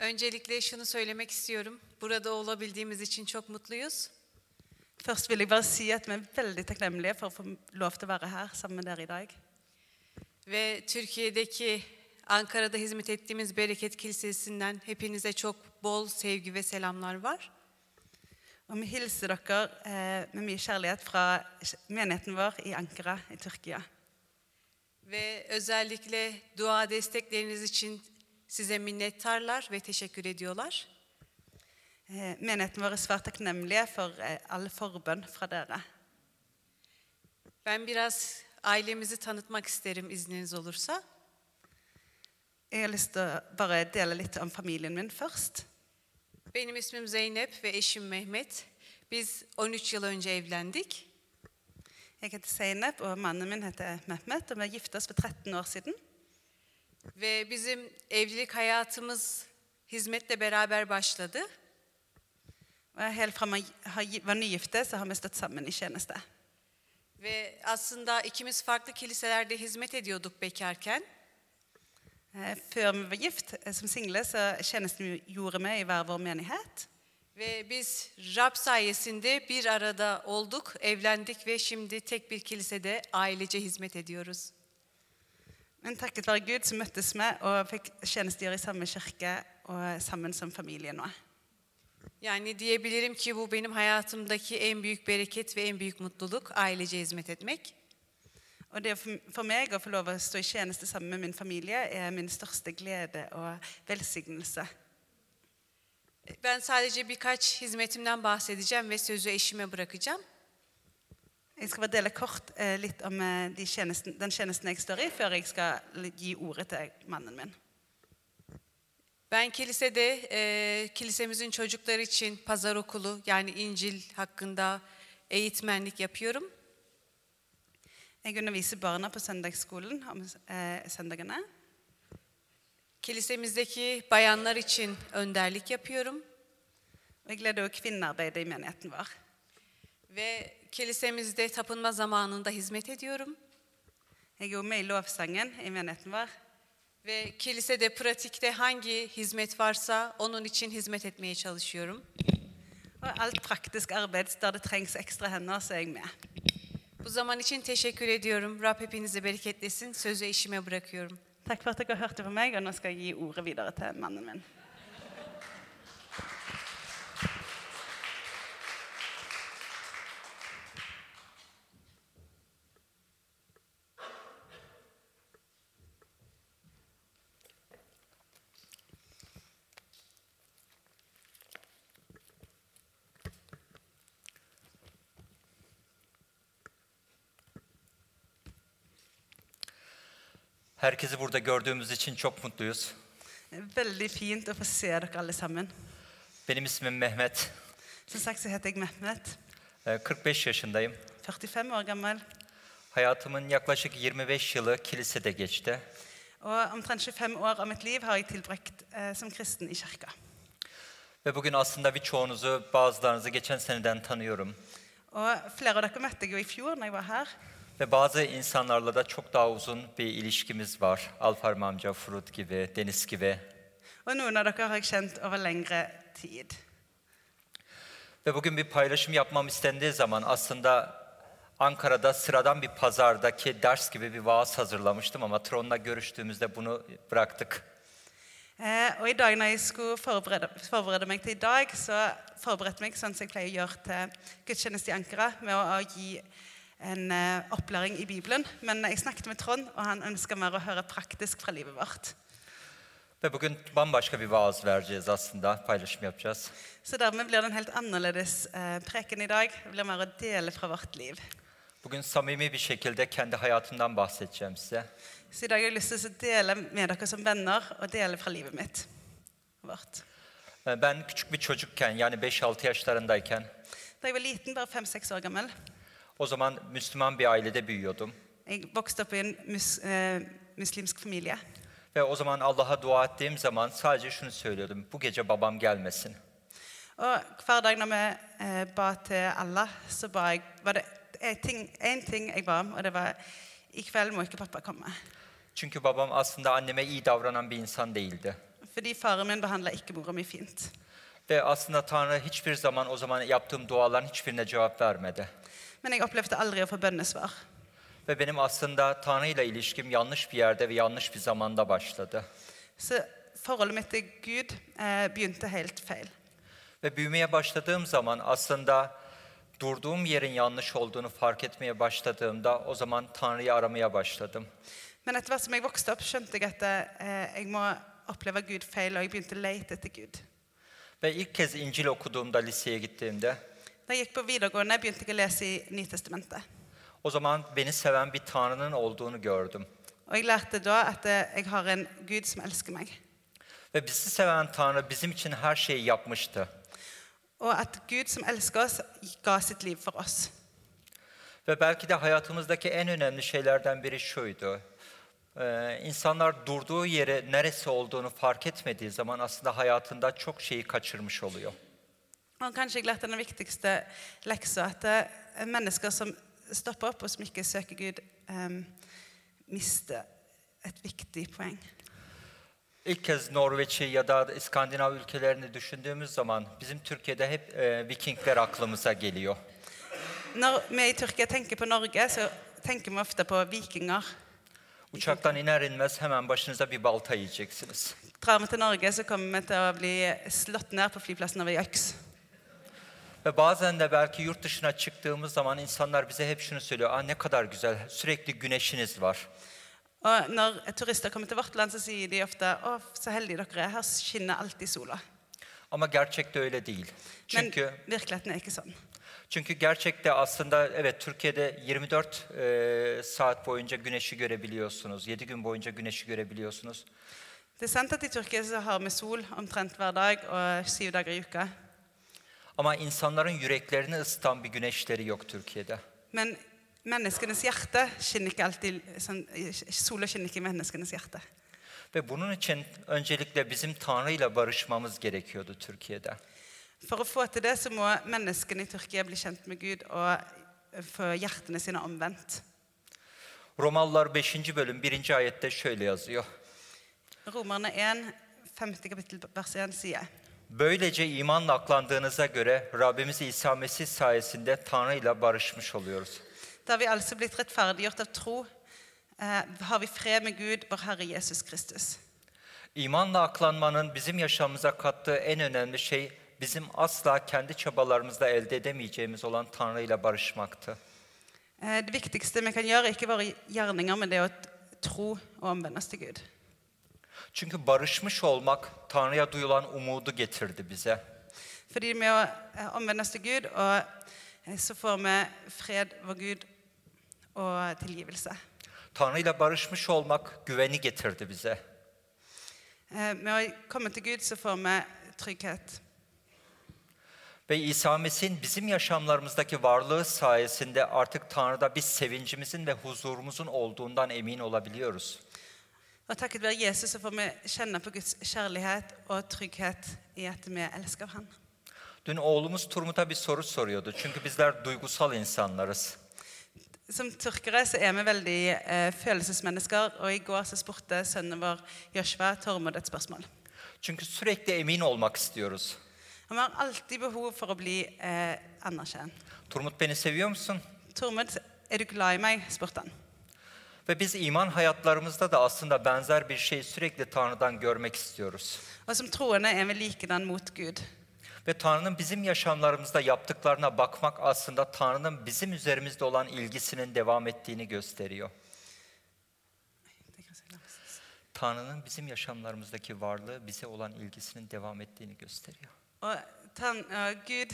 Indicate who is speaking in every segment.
Speaker 1: Öncelikle şunu söylemek istiyorum. Burada olabildiğimiz için çok mutluyuz.
Speaker 2: Først vil jeg bare si at vi er veldig takknemlige for å få lov til å være her sammen med dere i dag.
Speaker 1: Ve Türkiye'deki Ankara'da hizmet ettiğimiz Bereket Kilisesi'nden hepinize çok bol sevgi ve selamlar var.
Speaker 2: Og vi hilser dere eh, med mye kjærlighet fra menigheten vår i Ankara i Tyrkia.
Speaker 1: Ve özellikle dua destekleriniz için size minnettarlar ve teşekkür ediyorlar.
Speaker 2: Eh, menigheten vår er svært takknemlige for eh, all forbønn fra dere.
Speaker 1: Ben biraz ailemizi tanıtmak isterim izniniz olursa.
Speaker 2: Jeg har lyst til å bare dele litt om familien min først.
Speaker 1: Benim ismim Zeynep ve eşim Mehmet. Biz 13 yıl önce evlendik.
Speaker 2: Jeg heter Zeynep, og mannen min heter Mehmet, og vi gifta oss for 13 år siden.
Speaker 1: Ve bizim evlilik hayatımız hizmetle beraber başladı.
Speaker 2: Helt fra har- var nygifte, så har vi stått sammen i tjeneste.
Speaker 1: Ve aslında ikimiz farklı kiliselerde hizmet ediyorduk bekarken.
Speaker 2: Eh, Før vi var gift eh, som single, så tjenestegjorde vi i hver vår menighet.
Speaker 1: Ve biz Rab sayesinde bir arada olduk, evlendik ve şimdi tek bir kilisede ailece hizmet ediyoruz.
Speaker 2: Men takket være Gud så møttes vi og fikk tjenestegjøre i samme kirke og sammen som familie nå.
Speaker 1: Yani diyebilirim ki bu benim hayatımdaki en büyük bereket ve en büyük mutluluk ailece hizmet etmek.
Speaker 2: Og det for, meg å få lov å stå i tjeneste sammen med min familie er min største glede og velsignelse.
Speaker 1: Ben sadece birkaç hizmetimden bahsedeceğim ve sözü eşime bırakacağım.
Speaker 2: Jeg skal bare dele kort eh, litt om eh, de tjenesten, den tjenesten jeg står i, før jeg skal gi ordet til mannen min.
Speaker 1: Ben kilisede, e, kilisemizin çocukları için pazar okulu yani İncil hakkında eğitmenlik yapıyorum.
Speaker 2: Jeg underviser barna på søndagsskolen om e, søndagene.
Speaker 1: Kilisemizdeki bayanlar için önderlik yapıyorum.
Speaker 2: Jeg leder også kvinnearbeidet i menigheten vår.
Speaker 1: Ve kilisemizde tapınma zamanında hizmet ediyorum.
Speaker 2: Jeg er med i lovsangen i menigheten vår.
Speaker 1: Ve kilisede pratikte hangi hizmet varsa onun için hizmet etmeye çalışıyorum.
Speaker 2: Og alt praktisk arbeid der det trengs ekstra hender, så er jeg med.
Speaker 1: Bu zaman için teşekkür ediyorum. Rab hepinizi bereketlesin. Sözü eşime bırakıyorum.
Speaker 2: Takk for at dere hørte på meg, og nå skal jeg gi ordet videre til mannen min.
Speaker 3: Herkesi burada gördüğümüz için çok mutluyuz.
Speaker 2: Er Veldig fint å få se dere alle sammen.
Speaker 3: Benim ismim Mehmet.
Speaker 2: Som sagt så heter jeg Mehmet,
Speaker 3: Ee, 45 yaşındayım.
Speaker 2: 45 år gammel.
Speaker 3: Hayatımın yaklaşık 25 yılı kilisede geçti.
Speaker 2: Og omtrent 25 år av mitt liv har jeg tilbrakt eh, som kristen i kirka.
Speaker 3: Ve bugün aslında birçoğunuzu, bazılarınızı geçen seneden tanıyorum.
Speaker 2: Og flere av dere møtte jeg jo i fjor når jeg var her.
Speaker 3: Ve bazı insanlarla da çok daha uzun bir ilişkimiz var. Alfarm amca, Frut gibi, Deniz gibi.
Speaker 2: Og noen av dere har jeg kjent over lengre tid.
Speaker 3: Ve bugün bir paylaşım yapmam istendiği zaman aslında Ankara'da sıradan bir pazardaki ders gibi bir vaaz hazırlamıştım ama Tron'la görüştüğümüzde bunu bıraktık.
Speaker 2: Eh, og i dag når jeg skulle forberede, forberede meg til i dag, så forberedte jeg meg sånn som jeg pleier å gjøre til gudstjeneste i Ankara, med å, å gi en eh, opplæring i Bibelen. Men jeg snakket med Trond, og han ønska mer å høre praktisk fra livet vårt. Så dermed blir det en helt annerledes eh, preken i dag. Det blir mer å dele fra vårt liv.
Speaker 3: Bugün samimi bir şekilde kendi hayatımdan bahsedeceğim size.
Speaker 2: Så i dag har jeg lyst til å dele med dere som venner, og dele fra livet mitt. Vårt.
Speaker 3: Ben küçük bir çocukken yani 5-6 yaşlarındayken
Speaker 2: Da jeg var liten, bare fem-seks år gammel,
Speaker 3: o zaman Müslüman bir ailede büyüyordum.
Speaker 2: jeg vokste opp i en mus, eh, muslimsk familie.
Speaker 3: Ve o zaman Allah'a dua ettiğim zaman sadece şunu söylüyordum. Bu gece babam gelmesin.
Speaker 2: Og hver dag når vi eh, ba til Allah, så ba jeg, var det en ting, en ting jeg ba om, og det var i kveld må ikke pappa komme.
Speaker 3: Çünkü babam aslında anneme iyi davranan bir insan değildi.
Speaker 2: Fordi faren min behandla ikke mora mi fint.
Speaker 3: Ve aslında Tanrı hiçbir zaman o zaman yaptığım duaların hiçbirine cevap vermedi.
Speaker 2: Men jeg opplevde aldri å få bønnesvar.
Speaker 3: Ve benim aslında Tanrı ile ilişkim yanlış bir yerde ve yanlış bir zamanda başladı.
Speaker 2: Så forholdet mitt til Gud eh, begynte helt feil.
Speaker 3: Ve büyümeye başladığım zaman aslında durduğum yerin yanlış olduğunu fark etmeye başladığımda o zaman Tanrı'yı aramaya başladım.
Speaker 2: Men etter hvert som jeg vokste opp, skjønte jeg at eh, jeg må oppleve Gud feil, og jeg begynte å lete etter Gud.
Speaker 3: Ve ilk kez İncil okuduğumda liseye gittiğimde
Speaker 2: Da jeg gikk på videregående, begynte jeg å lese i Nytestamentet.
Speaker 3: o zaman beni seven bir Tanrı'nın olduğunu gördüm.
Speaker 2: Og jeg lærte da at eh, jeg har en Gud som elsker meg.
Speaker 3: Ve bizi seven Tanrı bizim için her şeyi yapmıştı.
Speaker 2: Og at Gud som elsker oss, ga sitt liv for oss.
Speaker 3: Ve belki de hayatımızdaki en önemli şeylerden biri şuydu. Ee, insanlar durduğu yeri neresi olduğunu fark etmediği zaman aslında hayatında çok şeyi kaçırmış oluyor.
Speaker 2: Og kanskje jeg lærte den viktigste leksa, at eh, mennesker som stopper opp og som ikke søker Gud, um, mister et viktig poeng.
Speaker 3: İlk kez Norveç'i ya da İskandinav ülkelerini düşündüğümüz zaman bizim Türkiye'de hep e, Vikingler aklımıza geliyor.
Speaker 2: Når vi i Tyrkia tenker på Norge, så tenker vi ofte på vikinger.
Speaker 3: Uçaktan iner inmez hemen başınıza bir balta yiyeceksiniz.
Speaker 2: Drar vi til Norge, så kommer vi til å bli slått ned på flyplassen over øks.
Speaker 3: Ve bazen de belki yurt dışına çıktığımız zaman insanlar bize hep şunu söylüyor. Aa ne kadar güzel, sürekli güneşiniz var.
Speaker 2: Og når turister kommer til vårt land, så sier de ofte 'Å, så heldige dere er. Her skinner alltid sola'.
Speaker 3: Ama gerçekte öyle değil.
Speaker 2: Men
Speaker 3: Çünkü
Speaker 2: virkeligheten er ikke sånn.
Speaker 3: çünkü gerçekte aslında evet Türkiye'de 24 e, saat boyunca güneşi görebiliyorsunuz. 7 gün boyunca güneşi görebiliyorsunuz.
Speaker 2: Det er sant at i Tyrkia så har vi sol omtrent hver dag og syv dager i uka.
Speaker 3: Ama insanların yüreklerini ısıtan bir güneşleri yok Türkiye'de.
Speaker 2: Men menneskenes hjerte skinner ikke alltid sånn, Sola skinner ikke i menneskenes hjerte.
Speaker 3: Ve bunun için öncelikle bizim Tanrı ile barışmamız gerekiyordu Türkiye'de.
Speaker 2: For å få til det så må menneskene i Tyrkia bli kjent med Gud og få hjertene sine omvendt.
Speaker 3: Romalılar 5. bölüm 1. ayette şöyle yazıyor.
Speaker 2: Romerne 1, 5. kapittel vers 1 sier
Speaker 3: Böylece imanla aklandığınıza göre Rabbimiz İsa Mesih sayesinde Tanrı ile barışmış oluyoruz.
Speaker 2: Da vi altså blitt rettferdiggjort av tro, eh, har vi fred med Gud, vår Herre Jesus Kristus.
Speaker 3: İmanla aklanmanın bizim yaşamımıza kattığı en önemli şey bizim asla kendi çabalarımızla elde edemeyeceğimiz olan Tanrı ile barışmaktı.
Speaker 2: Eh, Det viktigste vi kan gjøre, er ikke våre gjerninger, men det er å tro og omvende oss til Gud.
Speaker 3: Çünkü barışmış olmak Tanrı'ya duyulan umudu getirdi bize.
Speaker 2: Fordi med å eh, omvende oss til Gud, og eh, så får vi fred ved Gud og tilgivelse.
Speaker 3: Tanrı ile barışmış olmak güveni getirdi bize.
Speaker 2: Eh, Med å komme til Gud så får vi trygghet.
Speaker 3: Ve İsa Mesih'in bizim yaşamlarımızdaki varlığı sayesinde artık Tanrı'da biz sevincimizin ve huzurumuzun olduğundan emin olabiliyoruz.
Speaker 2: Og takket være Jesus så får vi kjenne på Guds kjærlighet og trygghet i at vi elsker Han.
Speaker 3: Dün oğlumuz Turmut'a bir soru soruyordu. Çünkü bizler duygusal insanlarız.
Speaker 2: Som tyrkere så er vi veldig eh, følelsesmennesker, og i går så spurte sønnen vår Joshua Tormod et spørsmål.
Speaker 3: Çünkü sürekli emin olmak istiyoruz.
Speaker 2: Han har alltid behov for å bli eh, anerkjent.
Speaker 3: Turmut beni seviyor musun?
Speaker 2: Tormod, er du glad i meg? spurte han.
Speaker 3: Ve biz iman hayatlarımızda da aslında benzer bir şeyi sürekli Tanrı'dan görmek istiyoruz.
Speaker 2: Og som troende er vi likedan mot Gud.
Speaker 3: Ve Tanrı'nın bizim yaşamlarımızda yaptıklarına bakmak aslında Tanrı'nın bizim üzerimizde olan ilgisinin devam ettiğini gösteriyor. Tanrı'nın bizim yaşamlarımızdaki varlığı bize olan ilgisinin devam ettiğini gösteriyor.
Speaker 2: Og tan, eh, Gud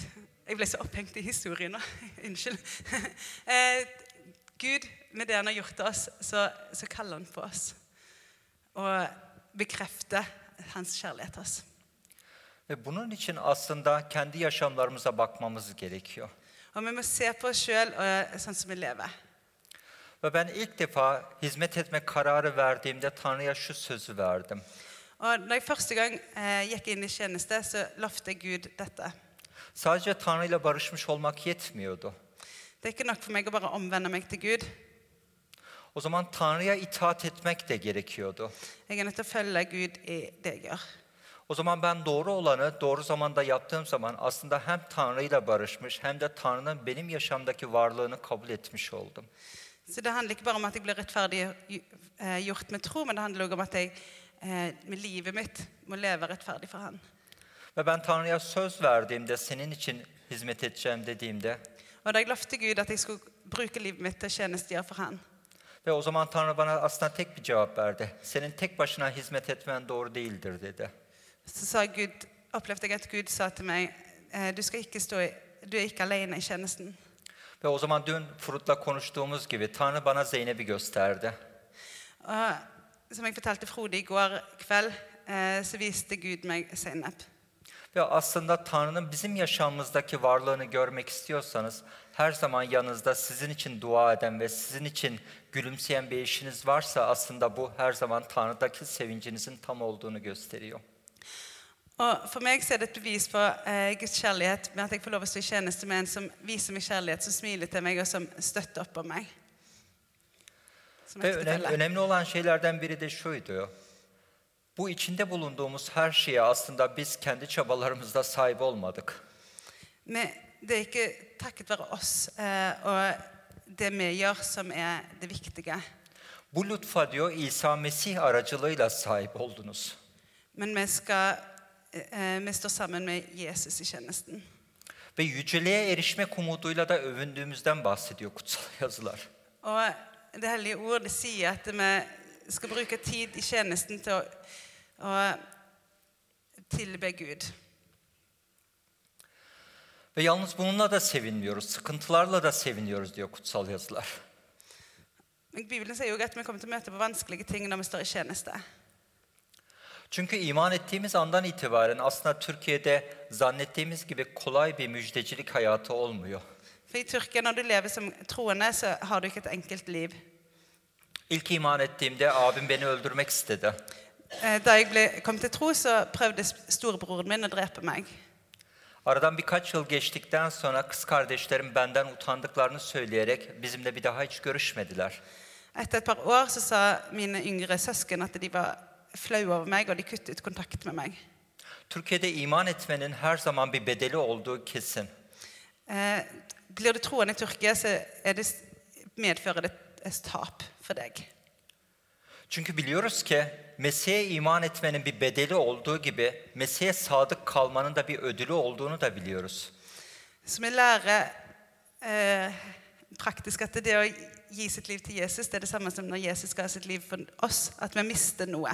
Speaker 2: Jeg ble så opphengt i historien. Unnskyld. Gud, med det han har gjort oss, så, så kaller han på oss. Og bekrefter hans kjærlighet til oss.
Speaker 3: Ve bunun için aslında kendi yaşamlarımıza bakmamız gerekiyor.
Speaker 2: Og vi må se på oss sjøl sånn som vi lever.
Speaker 3: Ve ben ilk defa hizmet etme kararı verdiğimde Tanrı'ya şu sözü verdim.
Speaker 2: Og når jeg første gang eh, gikk inn i tjeneste, så lovte Gud dette.
Speaker 3: Sadece Tanrı ile barışmış olmak yetmiyordu.
Speaker 2: Det er ikke nok for meg å bare omvende meg til Gud. Jeg er nødt til å følge Gud i det jeg gjør.
Speaker 3: O zaman ben doğru olanı doğru zamanda yaptığım zaman aslında hem Tanrı'yla barışmış hem de Tanrı'nın benim yaşamdaki varlığını kabul etmiş oldum.
Speaker 2: Så det handler ikke bare om at jeg blir rettferdig eh, gjort med tro, men det handler også om at jeg eh, med livet mitt må leve rettferdig for Han.
Speaker 3: Ve ben Tanrı'ya söz verdiğimde senin için hizmet edeceğim dediğimde
Speaker 2: Og da jeg lovte Gud at jeg skulle bruke livet mitt til tjenestegjøre for Han,
Speaker 3: ve o zaman Tanrı bana aslında tek bir cevap verdi. Senin tek başına hizmet etmen doğru değildir dedi.
Speaker 2: så sa Gud, opplevde jeg at Gud sa til meg eh, du, skal ikke stå i, du er ikke alene i tjenesten.
Speaker 3: Ve o zaman dün Frut'la konuştuğumuz gibi Tanrı bana Zeynep'i gösterdi.
Speaker 2: Og som jeg fortalte Frode i går kveld, eh, så viste Gud meg Zeynep.
Speaker 3: Ve aslında Tanrı'nın bizim yaşamımızdaki varlığını görmek istiyorsanız her zaman yanınızda sizin için dua eden ve sizin için gülümseyen bir eşiniz varsa aslında bu her zaman Tanrı'daki sevincinizin tam olduğunu gösteriyor.
Speaker 2: Og For meg så er det et bevis på eh, Guds kjærlighet med at jeg får lov å stå i tjeneste med en som viser meg kjærlighet, som smiler til meg, og som støtter opp om meg. Som
Speaker 3: Ve önem-
Speaker 2: ektefelle.
Speaker 3: önemli olan şeylerden biri de şuydu. Bu içinde bulunduğumuz her şeye aslında biz kendi çabalarımızla sahip olmadık.
Speaker 2: Men det er ikke takket være oss eh, og det vi gjør, som er det viktige.
Speaker 3: Bu lütfa diyor İsa Mesih aracılığıyla sahip oldunuz.
Speaker 2: Men vi skal eh, Vi står sammen med Jesus i tjenesten.
Speaker 3: Ve yüceliğe erişmek umuduyla da övündüğümüzden bahsediyor kutsal yazılar.
Speaker 2: Og Det hellige ord det sier at vi skal bruke tid i tjenesten til å, å tilbe Gud.
Speaker 3: Ve yalnız bununla da sevinmiyoruz, sıkıntılarla da seviniyoruz diyor kutsal yazılar.
Speaker 2: Bibelen sier jo at vi kommer til å møte på vanskelige ting når vi står i tjeneste.
Speaker 3: Çünkü iman ettiğimiz andan itibaren aslında Türkiye'de zannettiğimiz gibi kolay bir müjdecilik hayatı olmuyor.
Speaker 2: For i Tyrkia, når du lever som troende, så har du ikke et enkelt liv.
Speaker 3: İlk iman ettiğimde abim beni öldürmek istedi.
Speaker 2: Eh, Da jeg ble, kom til tro, så prøvde storebroren min å drepe meg.
Speaker 3: Aradan birkaç yıl geçtikten sonra kız kardeşlerim benden utandıklarını söyleyerek bizimle bir daha hiç görüşmediler.
Speaker 2: Etter et par år så sa mine yngre søsken at de var flaue over meg, og de kuttet kontakt med meg.
Speaker 3: Türkiye'de iman etmenin her zaman bir bedeli olduğu kesin.
Speaker 2: Eh, blir du troende i Tyrkia, så er det, medfører det et tap for deg.
Speaker 3: Çünkü biliyoruz ki Mesih'e iman etmenin bir bedeli olduğu gibi Mesih'e sadık kalmanın da bir ödülü olduğunu da biliyoruz.
Speaker 2: Så vi lærer eh, praktisk at det å gi sitt liv til Jesus, det er det samme som når Jesus ga sitt liv for oss, at vi mister noe.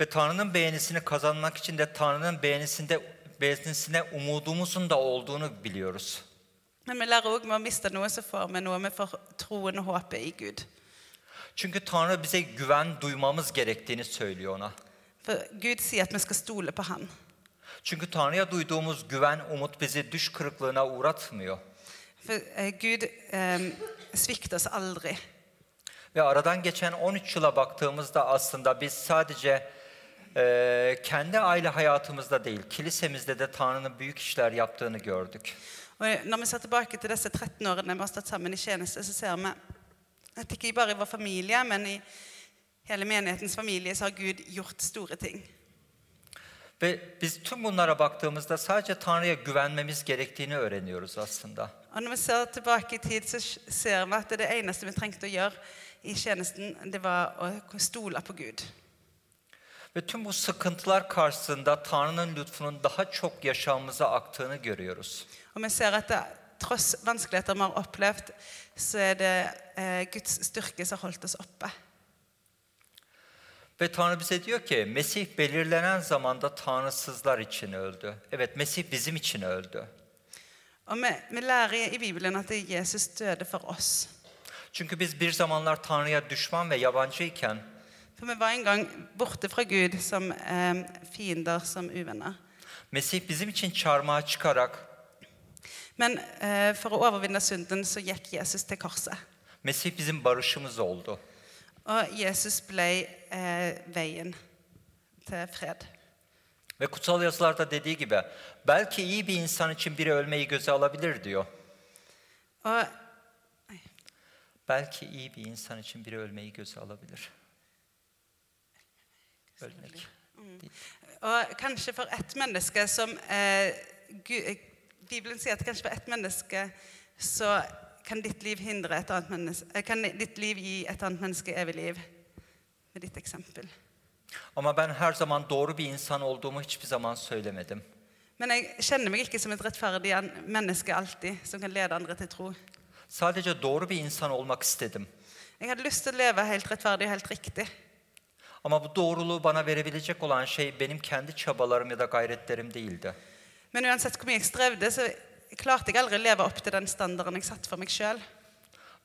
Speaker 3: Ve Tanrı'nın beğenisini kazanmak için de Tanrı'nın beğenisinde beğenisine umudumuzun da olduğunu biliyoruz.
Speaker 2: Men vi lærer òg med å miste noe, så får vi noe. Vi får troen og håpet i Gud.
Speaker 3: Çünkü Tanrı bize güven duymamız gerektiğini söylüyor ona.
Speaker 2: For Gud sier at vi skal stole på Han.
Speaker 3: Çünkü Tanrı'ya duyduğumuz güven, umut bizi düş kırıklığına uğratmıyor.
Speaker 2: For eh, Gud eh, svikter oss aldri.
Speaker 3: Ve aradan geçen 13 yıla baktığımızda aslında biz sadece eee, kendi aile hayatımızda değil, kilisemizde de Tanrı'nın büyük işler yaptığını gördük.
Speaker 2: Og når vi ser tilbake til disse 13 årene vi har stått sammen i tjeneste, så ser at ikke bare i vår familie, men i hele menighetens familie så har Gud gjort store ting.
Speaker 3: Ve biz tüm bunlara baktığımızda sadece Tanrı'ya güvenmemiz gerektiğini öğreniyoruz aslında.
Speaker 2: Og når vi ser tilbake i tid, så ser vi at det eneste vi trengte å gjøre i tjenesten, det var å stole på Gud.
Speaker 3: Ve tüm bu sıkıntılar karşısında Tanrı'nın lütfunun daha çok yaşamımıza aktığını görüyoruz.
Speaker 2: Og vi ser at det, tross vanskeligheter vi har opplevd, så er det eh, Guds styrke som har holdt oss oppe.
Speaker 3: Ve Tanrı bize diyor ki Mesih belirlenen zamanda tanrısızlar için öldü. Evet Mesih bizim için öldü.
Speaker 2: Og vi, vi lærer i Bibelen at Jesus døde for oss.
Speaker 3: Çünkü biz bir zamanlar Tanrı'ya düşman ve yabancıyken
Speaker 2: For vi var en gang borte fra Gud som eh, fiender, som uvenner.
Speaker 3: Mesih bizim için çarmıha çıkarak
Speaker 2: Men eh, for å overvinne synden så gikk Jesus til korset.
Speaker 3: Mesih bizim barışımız oldu.
Speaker 2: Og Jesus ble eh, veien til fred.
Speaker 3: Ve kutsal yazılarda dediği gibi belki iyi bir insan için biri ölmeyi göze alabilir diyor.
Speaker 2: Og
Speaker 3: Belki iyi bir insan için biri ölmeyi göze alabilir. Ölmek.
Speaker 2: Og kanskje for ett menneske som eh, Bibelen sier at kanskje for ett menneske så kan ditt liv hindre et annet menneske eh, Kan ditt liv gi et annet menneske evig liv. Med ditt eksempel.
Speaker 3: Ama ben her zaman doğru bir insan olduğumu hiçbir zaman söylemedim.
Speaker 2: Men jeg kjenner meg ikke som et rettferdig menneske alltid, som kan lede andre til tro.
Speaker 3: Sadece doğru bir insan olmak istedim.
Speaker 2: Jeg hadde lyst til å leve helt rettferdig og helt riktig.
Speaker 3: Ama bu doğruluğu bana verebilecek olan şey benim kendi çabalarım ya da gayretlerim değildi.
Speaker 2: Men uansett hvor mye jeg strevde, så klarte jeg aldri å leve opp til den standarden jeg satte for meg sjøl.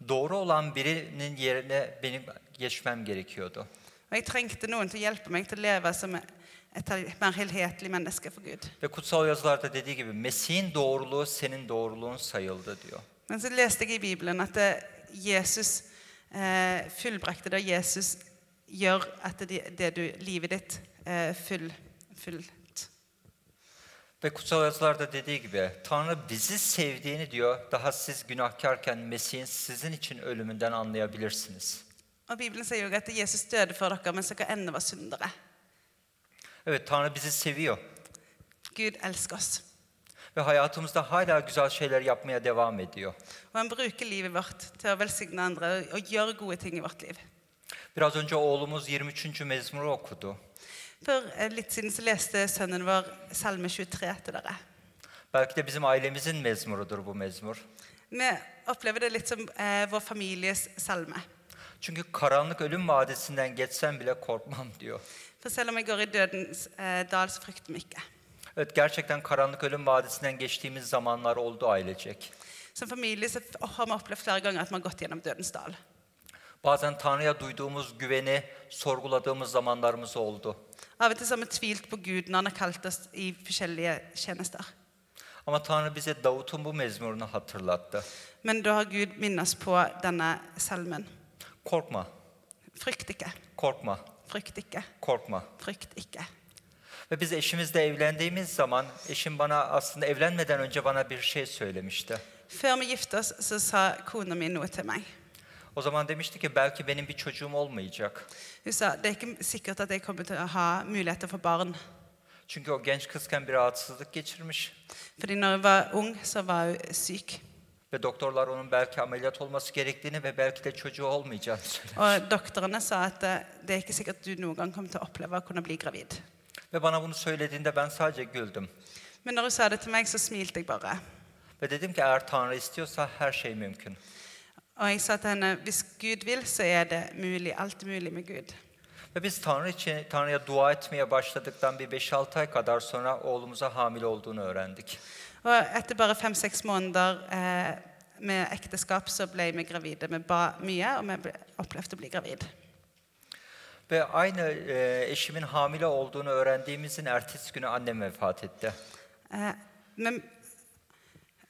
Speaker 3: Doğru olan birinin yerine benim geçmem gerekiyordu.
Speaker 2: Og jeg trengte noen til å hjelpe meg til å leve som et mer helhetlig menneske for Gud.
Speaker 3: Ve kutsal yazılarda dediği gibi Mesih'in doğruluğu senin doğruluğun sayıldı diyor.
Speaker 2: Men så leste jeg i Bibelen at eh, Jesus eh, fullbrakte det. Jesus gjør at det, det du, livet ditt eh, full, fullt.
Speaker 3: Ve kutsal yazılarda dediği gibi Tanrı bizi sevdiğini diyor daha siz günahkarken Mesih'in sizin için ölümünden anlayabilirsiniz.
Speaker 2: Og Bibelen sier jo at Jesus døde for dere mens dere ennå var syndere.
Speaker 3: Evet Tanrı bizi seviyor
Speaker 2: Gud elsker oss.
Speaker 3: ve hayatımızda hala güzel şeyler yapmaya devam ediyor.
Speaker 2: Og han bruker livet vårt til å velsigne andre og gjøre gode ting i vårt liv.
Speaker 3: Biraz önce oğlumuz 23. mezmuru okudu.
Speaker 2: For eh, litt siden så leste sønnen vår Salme 23 til dere.
Speaker 3: Belki de bizim ailemizin mezmurudur bu mezmur.
Speaker 2: Vi opplever det litt som eh, vår families salme.
Speaker 3: Çünkü karanlık ölüm vadisinden geçsem bile korkmam diyor.
Speaker 2: For selv om jeg går i dødens eh, dal, så frykter vi ikke.
Speaker 3: Evet gerçekten karanlık ölüm vadisinden geçtiğimiz zamanlar oldu ailecek.
Speaker 2: Som familie så har vi opplevd flere ganger at vi har gått gjennom dødens dal.
Speaker 3: Bazen Tanrı'ya duyduğumuz güveni sorguladığımız zamanlarımız oldu.
Speaker 2: Av og til har vi tvilt på Gud når han har kalt oss i forskjellige tjenester.
Speaker 3: Ama Tanrı bize Davut'un bu mezmurunu hatırlattı.
Speaker 2: Men da har Gud minnet oss på denne salmen.
Speaker 3: Korkma,
Speaker 2: Frykt ikke,
Speaker 3: korkma,
Speaker 2: frykt ikke,
Speaker 3: korkma.
Speaker 2: frykt ikke.
Speaker 3: Ve biz eşimizle evlendiğimiz zaman eşim bana aslında evlenmeden önce bana bir şey söylemişti.
Speaker 2: Før vi gifte oss, så sa kona mi noe til meg.
Speaker 3: O zaman demişti ki belki benim bir çocuğum olmayacak.
Speaker 2: Hun sa det er ikke sikkert at jeg kommer til å ha mulighet til å få barn.
Speaker 3: Çünkü o genç kızken bir rahatsızlık geçirmiş.
Speaker 2: Fordi når hun var ung, så var hun syk.
Speaker 3: Ve doktorlar onun belki ameliyat olması gerektiğini ve belki de çocuğu olmayacağını söyledi.
Speaker 2: Og doktorene sa at eh, det er ikke sikkert at du noen gang kommer til å oppleve å kunne bli gravid.
Speaker 3: Ve bana bunu söylediğinde ben sadece güldüm.
Speaker 2: Men når hun sa det til meg, så smilte jeg bare.
Speaker 3: Ve dedim ki eğer Tanrı istiyorsa her şey mümkün.
Speaker 2: Og jeg sa til henne hvis Gud vil, så er det mulig. Alt mulig med Gud.
Speaker 3: Ve biz Tanrı için Tanrı'ya dua etmeye başladıktan bir 5-6 ay kadar sonra oğlumuza hamile olduğunu öğrendik.
Speaker 2: Og etter bare fem-seks måneder eh, med ekteskap så ble vi gravide. Vi ba mye, og vi ble, opplevde å bli gravid.
Speaker 3: Ve aynı e, eşimin hamile olduğunu öğrendiğimizin ertesi günü annem vefat etti.
Speaker 2: Eh, vi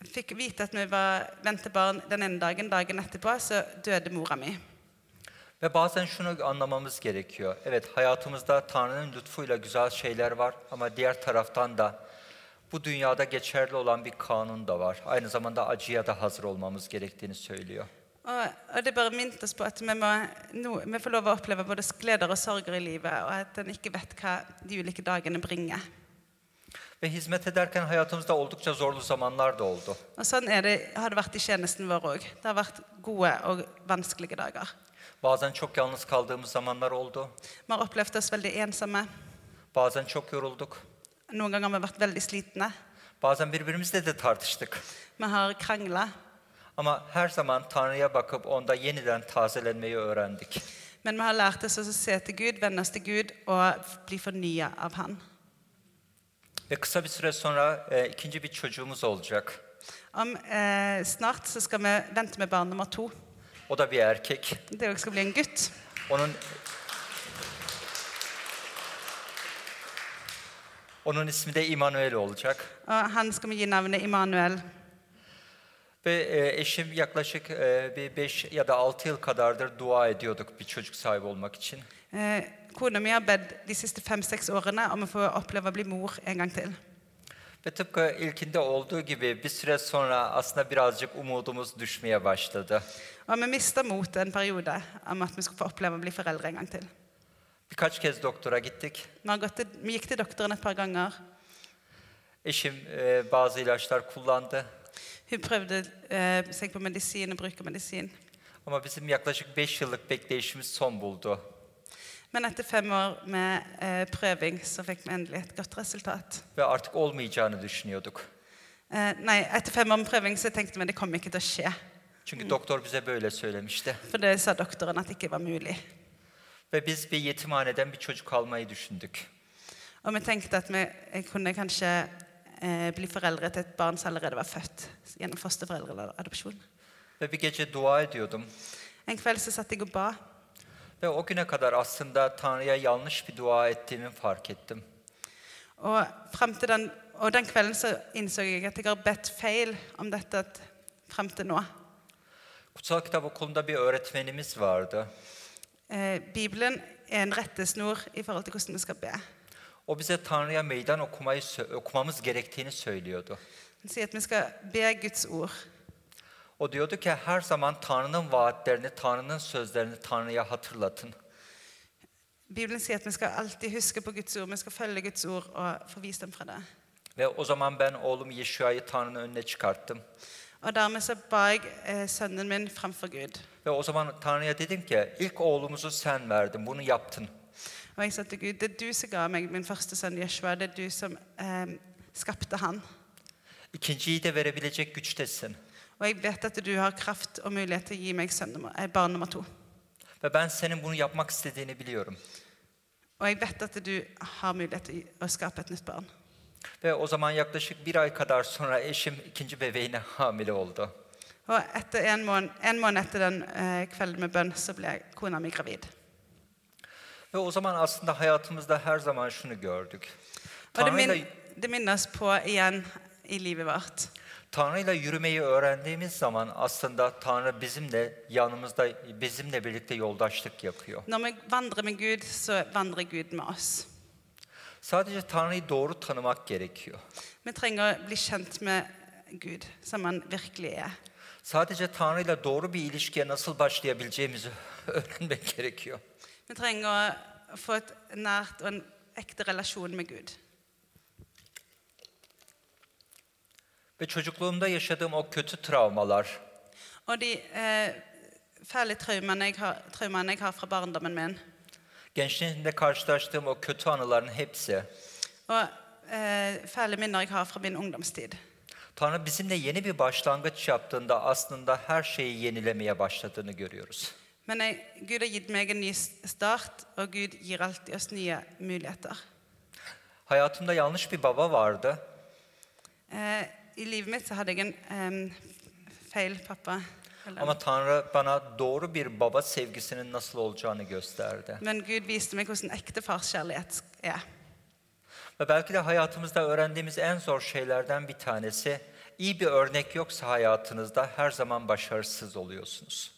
Speaker 2: fikk vite at vi var ventebarn den ene dagen. Dagen etterpå så døde mora mi.
Speaker 3: Ve bazen şunu anlamamız gerekiyor. Evet hayatımızda Tanrı'nın lütfuyla güzel şeyler var ama diğer taraftan da bu dünyada geçerli olan bir kanun da var. Aynı zamanda acıya da hazır olmamız gerektiğini söylüyor.
Speaker 2: Og, og det bare minnet oss på at vi, må, no, vi får lov å oppleve både gleder og sorger i livet, og at en ikke vet hva de ulike dagene bringer.
Speaker 3: Ve hizmet ederken hayatımızda oldukça zorlu zamanlar da oldu.
Speaker 2: Og sånn er det, har det vært i tjenesten vår òg. Det har vært gode og vanskelige dager.
Speaker 3: Bazen çok yalnız kaldığımız zamanlar oldu.
Speaker 2: Vi har opplevd oss veldig ensomme.
Speaker 3: Bazen çok yorulduk.
Speaker 2: Noen ganger har vi vært veldig slitne.
Speaker 3: Bazen birbirimizle de tartıştık.
Speaker 2: Vi har krangla.
Speaker 3: Ama her zaman Tanrı'ya bakıp onda yeniden tazelenmeyi öğrendik.
Speaker 2: Men vi har lært oss å se til Gud, venne oss til Gud og bli fornya av Han.
Speaker 3: Ve kısa bir süre sonra e, ikinci bir çocuğumuz olacak.
Speaker 2: Om eh, Snart så skal vi vente med barn nummer to.
Speaker 3: O da bir erkek.
Speaker 2: Det også skal bli en gutt.
Speaker 3: Onun Onun ismi de İmanuel olacak.
Speaker 2: Og han skal vi gi navnet Immanuel.
Speaker 3: Ve e, eşim yaklaşık e, bir 5 ya da 6 yıl kadardır dua ediyorduk bir çocuk sahibi olmak için.
Speaker 2: Eh, Kona mi har bedt de siste fem-seks årene om å få oppleve å bli mor en gang til.
Speaker 3: Ve tıpkı ilkinde olduğu gibi bir süre sonra aslında birazcık umudumuz düşmeye başladı.
Speaker 2: Og vi mista motet en periode om at vi skulle få oppleve å bli foreldre en gang til.
Speaker 3: Birkaç kez doktora gittik.
Speaker 2: Vi, har gått til, vi gikk til doktoren et par ganger.
Speaker 3: Eşim e, bazı ilaçlar kullandı.
Speaker 2: Hun prøvde eh, seg på medisin og bruker medisin.
Speaker 3: Ama bizim yaklaşık 5 yıllık bekleyişimiz son buldu.
Speaker 2: Men etter fem år med eh, prøving så fikk vi endelig et godt resultat.
Speaker 3: Ve artık olmayacağını düşünüyorduk.
Speaker 2: Eh, nei, etter fem år med prøving så tenkte vi det kom ikke til å skje.
Speaker 3: Çünkü doktor bize böyle söylemişti.
Speaker 2: For det sa doktoren at det ikke var mulig.
Speaker 3: Ve biz bir yetimhaneden bir çocuk almayı düşündük.
Speaker 2: Og vi tenkte at vi kunne kanskje eh, bli foreldre til et barn som allerede var født gjennom fosterforeldre eller adopsjon.
Speaker 3: Ve bir gece dua ediyordum.
Speaker 2: En kveld så satt jeg og ba,
Speaker 3: Ve o güne kadar aslında Tanrı'ya yanlış bir dua ettiğimi fark ettim.
Speaker 2: og, frem til den, og den kvelden så innså jeg at jeg har bedt feil om dette frem til nå.
Speaker 3: Kutsal Kitap Okulu'nda bir öğretmenimiz vardı.
Speaker 2: Eh, Bibelen er en rettesnor i forhold til hvordan vi skal be.
Speaker 3: O bize Tanrı'ya meydan okumayı okumamız gerektiğini söylüyordu.
Speaker 2: Han sier at vi skal be Guds ord.
Speaker 3: O diyordu ki her zaman Tanrı'nın vaatlerini, Tanrı'nın sözlerini Tanrı'ya hatırlatın.
Speaker 2: Bibelen sier at vi skal alltid huske på Guds ord, vi skal følge Guds ord og få visdom fra det.
Speaker 3: Ve o zaman ben oğlum Yeşua'yı Tanrı'nın önüne çıkarttım.
Speaker 2: Og dermed så ba jeg eh, sønnen min framfor Gud.
Speaker 3: Ve o zaman Tanrı'ya dedim ki ilk oğlumuzu sen verdin, bunu yaptın.
Speaker 2: Og jeg sa til Gud, det er du som ga meg min første sønn Jeshua, det er du som eh, skapte han.
Speaker 3: İkinciyi de verebilecek güçtesin.
Speaker 2: Og jeg vet at du har kraft og mulighet til å gi meg sønn eh, barn nummer to.
Speaker 3: Ve ben senin bunu yapmak istediğini biliyorum.
Speaker 2: Og jeg vet at du har mulighet til å skape et nytt barn.
Speaker 3: Ve o zaman yaklaşık bir ay kadar sonra eşim ikinci bebeğine hamile oldu.
Speaker 2: Og etter en måned, en måned etter den eh, kvelden med bønn, så ble kona mi gravid.
Speaker 3: Ve o zaman aslında hayatımızda her zaman şunu gördük.
Speaker 2: Og det,
Speaker 3: Tanrı'yla,
Speaker 2: min, det minner oss på igjen i livet vårt.
Speaker 3: Tanrı'yla yürümeyi öğrendiğimiz zaman aslında Tanrı bizimle yanımızda, bizimle birlikte yoldaşlık yapıyor.
Speaker 2: Når vi vandrer med Gud, så vandrer Gud med oss.
Speaker 3: Sadece Tanrı'yı doğru tanımak gerekiyor.
Speaker 2: Vi trenger å bli kjent med Gud som han virkelig er.
Speaker 3: Sadece Tanrı'yla doğru bir ilişkiye nasıl başlayabileceğimizi öğrenmek gerekiyor.
Speaker 2: Vi trenger å få et nært og en ekte relasjon med Gud.
Speaker 3: Ve çocukluğumda yaşadığım o kötü travmalar,
Speaker 2: Og de eh, fæle traumene jeg, har, traumene jeg har fra barndommen min,
Speaker 3: gençliğimde karşılaştığım o kötü anıların hepsi
Speaker 2: og eh, fæle minner jeg har fra min ungdomstid.
Speaker 3: Tanrı bizimle yeni bir başlangıç yaptığında aslında her şeyi yenilemeye başladığını görüyoruz.
Speaker 2: Men jeg, Gud har gitt meg en ny start, og Gud gir alltid oss nye muligheter.
Speaker 3: Hayatımda yanlış bir baba vardı
Speaker 2: Eh, I livet mitt så hadde jeg en um, feil pappa.
Speaker 3: Ama Tanrı bana doğru bir baba sevgisinin nasıl olacağını gösterdi.
Speaker 2: men Gud viste meg hvordan ekte farskjærlighet er.
Speaker 3: Ve belki de hayatımızda öğrendiğimiz en zor şeylerden bir tanesi iyi bir örnek yoksa hayatınızda her zaman başarısız oluyorsunuz.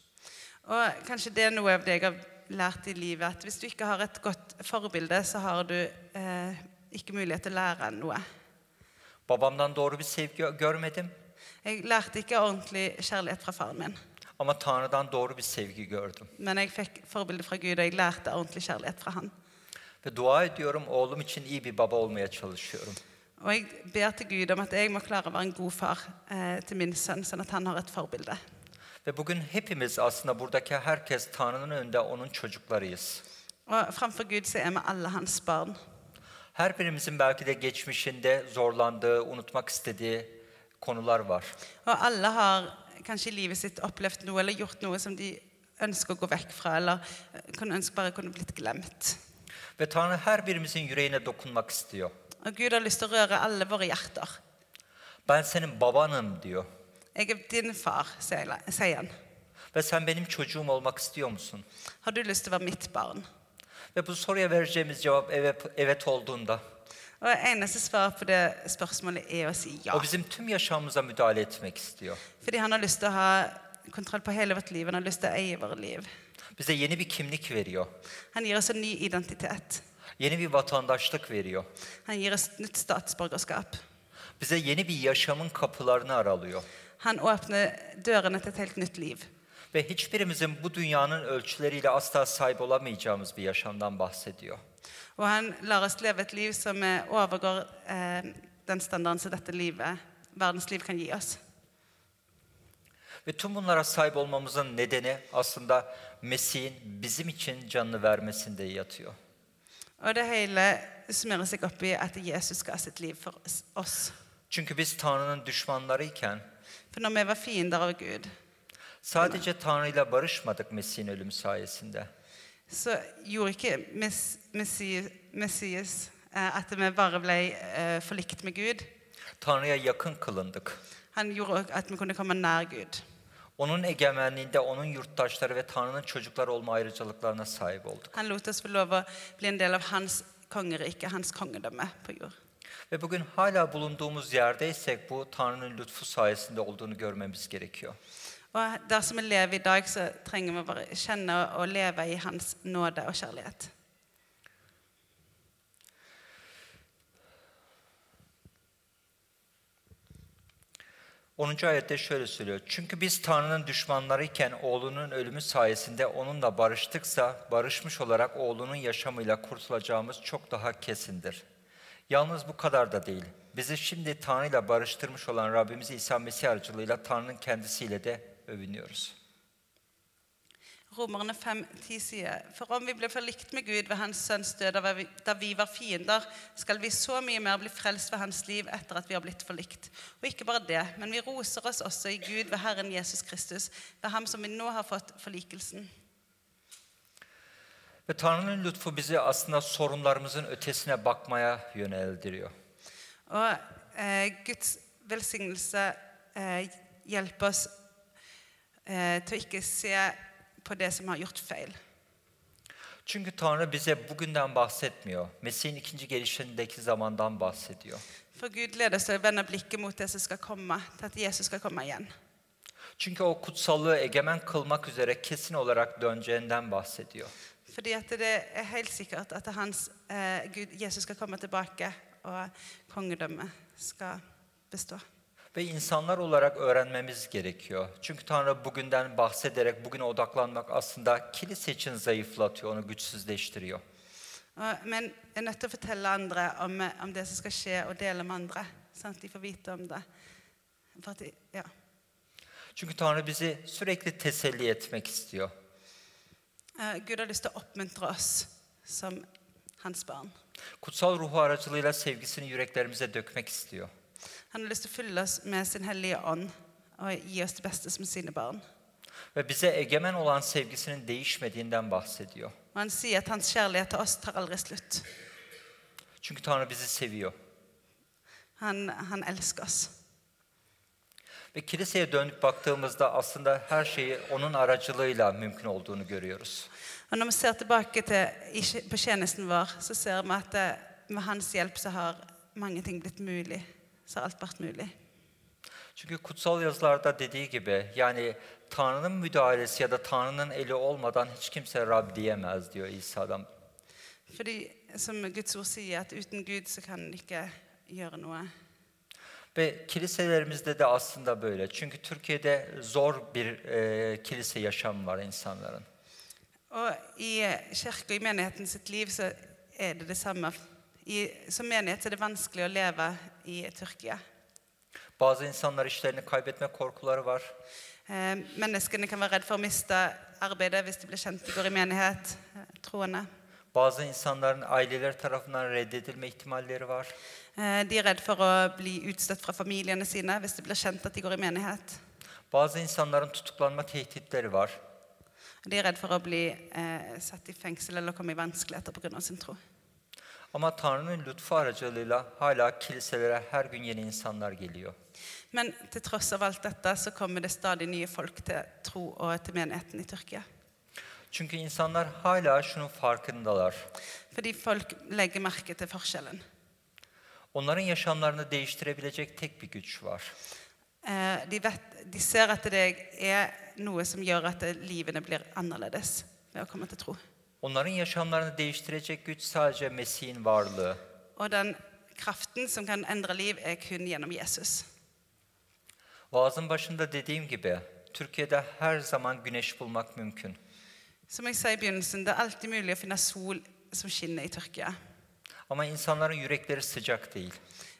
Speaker 2: Og kanskje det er noe av det jeg har lært i livet, at hvis du ikke har et godt forbilde, så har du eh, ikke mulighet til å lære noe.
Speaker 3: Babamdan doğru bir sevgi görmedim
Speaker 2: Jeg lærte ikke ordentlig kjærlighet fra faren min,
Speaker 3: ama Tanrı'dan doğru bir sevgi gördüm.
Speaker 2: men jeg fikk forbilde fra Gud, og jeg lærte ordentlig kjærlighet fra han.
Speaker 3: Ve dua ediyorum oğlum için iyi bir baba olmaya çalışıyorum.
Speaker 2: Og jeg ber til Gud om at jeg må klare å være en god far eh, til min sønn, sånn at han har et forbilde.
Speaker 3: Ve bugün hepimiz aslında buradaki herkes Tanrı'nın önünde onun çocuklarıyız.
Speaker 2: Og framfor Gud så er vi alle hans barn.
Speaker 3: Her birimizin belki de geçmişinde zorlandığı, unutmak istediği konular var.
Speaker 2: Og alle har kanskje i livet sitt opplevd noe eller gjort noe som de ønsker å gå vekk fra, eller eh, kunne ønske bare kunne blitt glemt.
Speaker 3: Ve Tanrı her birimizin yüreğine dokunmak istiyor.
Speaker 2: Og Gud har lyst til å røre alle våre hjerter.
Speaker 3: Ben senin babanım diyor.
Speaker 2: Jeg er din far, sier han.
Speaker 3: Ve sen benim çocuğum olmak istiyor musun?
Speaker 2: Har du lyst til å være mitt barn?
Speaker 3: Ve bu soruya vereceğimiz cevap evet, evet olduğunda
Speaker 2: Og Eneste svar på det spørsmålet er å si ja.
Speaker 3: o bizim tüm yaşamımıza müdahale etmek istiyor.
Speaker 2: Fordi han har lyst til å ha kontroll på hele vårt liv. Han har lyst til å eie våre liv.
Speaker 3: Bize yeni bir kimlik veriyor.
Speaker 2: Han gir oss en ny identitet.
Speaker 3: Yeni bir vatandaşlık veriyor.
Speaker 2: Han gir oss nytt statsborgerskap.
Speaker 3: Bize yeni bir yaşamın kapılarını aralıyor.
Speaker 2: Han åpner dørene til et helt nytt liv.
Speaker 3: Ve hiçbirimizin bu dünyanın ölçüleriyle asla sahip olamayacağımız bir yaşamdan bahsediyor.
Speaker 2: Og han lar oss leve et liv som eh, overgår eh, den standarden som dette livet, verdens liv kan gi oss.
Speaker 3: Ve tüm bunlara sahip olmamızın nedeni aslında Mesih'in bizim için canını vermesinde yatıyor.
Speaker 2: Og det hele summerer seg opp i at Jesus ga sitt liv for oss- oss.
Speaker 3: Çünkü biz Tanrı'nın düşmanlarıyken
Speaker 2: For når vi var fiender av Gud,
Speaker 3: sadece Tanrı'yla barışmadık Mesih'in ölümü sayesinde.
Speaker 2: så gjorde ikke Mess- Messias, Messias eh, at vi bare ble eh, forlikt med Gud.
Speaker 3: Tanrı'ya yakın kılındık.
Speaker 2: Han gjorde at vi kunne komme nær Gud.
Speaker 3: Onun egemenliğinde onun yurttaşları ve Tanrı'nın çocukları olma ayrıcalıklarına sahip olduk.
Speaker 2: Han lot oss få lov å bli en del av hans kongerike, hans kongedømme på jord.
Speaker 3: Ve bugün hala bulunduğumuz yerdeysek bu Tanrı'nın lütfu sayesinde olduğunu görmemiz gerekiyor.
Speaker 2: Og der som vi lever i dag, så trenger vi bare kjenne og leve i hans nåde og kjærlighet.
Speaker 3: 10. ayette şöyle söylüyor. Çünkü biz Tanrı'nın düşmanlarıyken oğlunun ölümü sayesinde onunla barıştıksa barışmış olarak oğlunun yaşamıyla kurtulacağımız çok daha kesindir. Yalnız bu kadar da değil. Bizi şimdi Tanrı'yla barıştırmış olan Rabbimiz İsa Mesih aracılığıyla Tanrı'nın kendisiyle de övünüyoruz.
Speaker 2: Romerne 5,10 sier For om vi ble forlikt med Gud ved Hans Sønns død da vi, var fiender, skal vi så mye mer bli frelst ved Hans liv etter at vi har blitt forlikt. Og ikke bare det, men vi roser oss også i Gud ved Herren Jesus Kristus, ved Ham som vi nå har fått forlikelsen.
Speaker 3: Ve Tanrı'nın lütfu bizi aslında sorunlarımızın ötesine bakmaya yöneldiriyor.
Speaker 2: O e, Guds velsignelse e, hjelper oss eh, til å ikke se på det som har gjort feil.
Speaker 3: Çünkü Tanrı bize bugünden bahsetmiyor. Mesih'in ikinci gelişindeki zamandan bahsediyor.
Speaker 2: For Gud leder oss til å vende blikket mot det som skal komme, til at Jesus skal komme igjen.
Speaker 3: Çünkü o kutsallığı egemen kılmak üzere kesin olarak döneceğinden bahsediyor.
Speaker 2: Fordi at det er helt sikkert at hans, eh, Gud, Jesus skal komme tilbake, og kongedømmet skal bestå.
Speaker 3: Ve insanlar olarak öğrenmemiz gerekiyor. Çünkü Tanrı bugünden bahsederek bugüne odaklanmak aslında kilise için zayıflatıyor, onu güçsüzleştiriyor.
Speaker 2: Men er nødt til å fortelle andre om, om det som skal skje, og dele med andre, sånn at de får vite om det. For at de, ja.
Speaker 3: Çünkü Tanrı bizi sürekli teselli etmek istiyor.
Speaker 2: Gud har lyst til å oppmuntre oss som hans barn.
Speaker 3: Kutsal ruhu aracılığıyla sevgisini yüreklerimize dökmek istiyor.
Speaker 2: Han har lyst til å fylle oss med sin hellige ånd og gi oss det beste som sine barn.
Speaker 3: Ve bize egemen olan sevgisinin değişmediğinden bahsediyor.
Speaker 2: Og han sier at hans kjærlighet til oss tar aldri slutt.
Speaker 3: Çünkü Tanrı bizi seviyor.
Speaker 2: Han, han elsker oss.
Speaker 3: Ve kiliseye dönüp baktığımızda aslında her şeyi onun aracılığıyla mümkün olduğunu görüyoruz.
Speaker 2: Og når vi ser tilbake til, på tjenesten vår, så ser vi at det, med hans hjelp så har mange ting blitt mulig. Så har alt vært mulig.
Speaker 3: Çünkü kutsal yazılarda dediği gibi yani Tanrı'nın müdahalesi ya da Tanrı'nın eli olmadan hiç kimse Rab diyemez diyor İsa'dan.
Speaker 2: Fordi, som Guds ord sier, at uten Gud så kan en ikke gjøre noe.
Speaker 3: Ve kiliselerimizde de aslında böyle. Çünkü Türkiye'de zor bir e, kilise yaşamı var insanların.
Speaker 2: Og i eh, kirka, i menigheten sitt liv, så er det det samme. I, som menighet er det vanskelig å leve i Tyrkia.
Speaker 3: Bazı insanlar işlerini kaybetme korkuları var.
Speaker 2: Eh, menneskene kan være redd for å miste arbeidet hvis de blir kjent de går i menighet, eh, troende.
Speaker 3: Bazı insanların aileleri tarafından reddedilme ihtimalleri var.
Speaker 2: Eh, de er redd for å bli utstøtt fra familiene sine hvis det blir kjent at de går i menighet.
Speaker 3: Bazı insanların tutuklanma tehditleri var.
Speaker 2: De er redd for å bli eh, satt i fengsel eller komme i vanskeligheter pga. sin tro.
Speaker 3: Ama Tanrı'nın lütfu aracılığıyla hala kiliselere her gün yeni insanlar geliyor.
Speaker 2: Men til tross av alt dette så kommer det stadig nye folk til tro og til menigheten i Tyrkia.
Speaker 3: Çünkü insanlar hala şunun farkındalar.
Speaker 2: Fordi folk legger merke til forskjellen.
Speaker 3: Onların yaşamlarını değiştirebilecek tek bir güç var.
Speaker 2: Eh, de, vet, de ser at det er noe som gjør at livene blir annerledes ved å komme til tro.
Speaker 3: Onların yaşamlarını değiştirecek güç sadece Mesih'in varlığı.
Speaker 2: Og den kraften som kan endre liv, er kun gjennom Jesus.
Speaker 3: Vaazın başında dediğim gibi Türkiye'de her zaman güneş bulmak mümkün.
Speaker 2: Som jeg sa i begynnelsen, det er alltid mulig å finne sol som skinner i Tyrkia.
Speaker 3: Ama insanların yürekleri sıcak değil.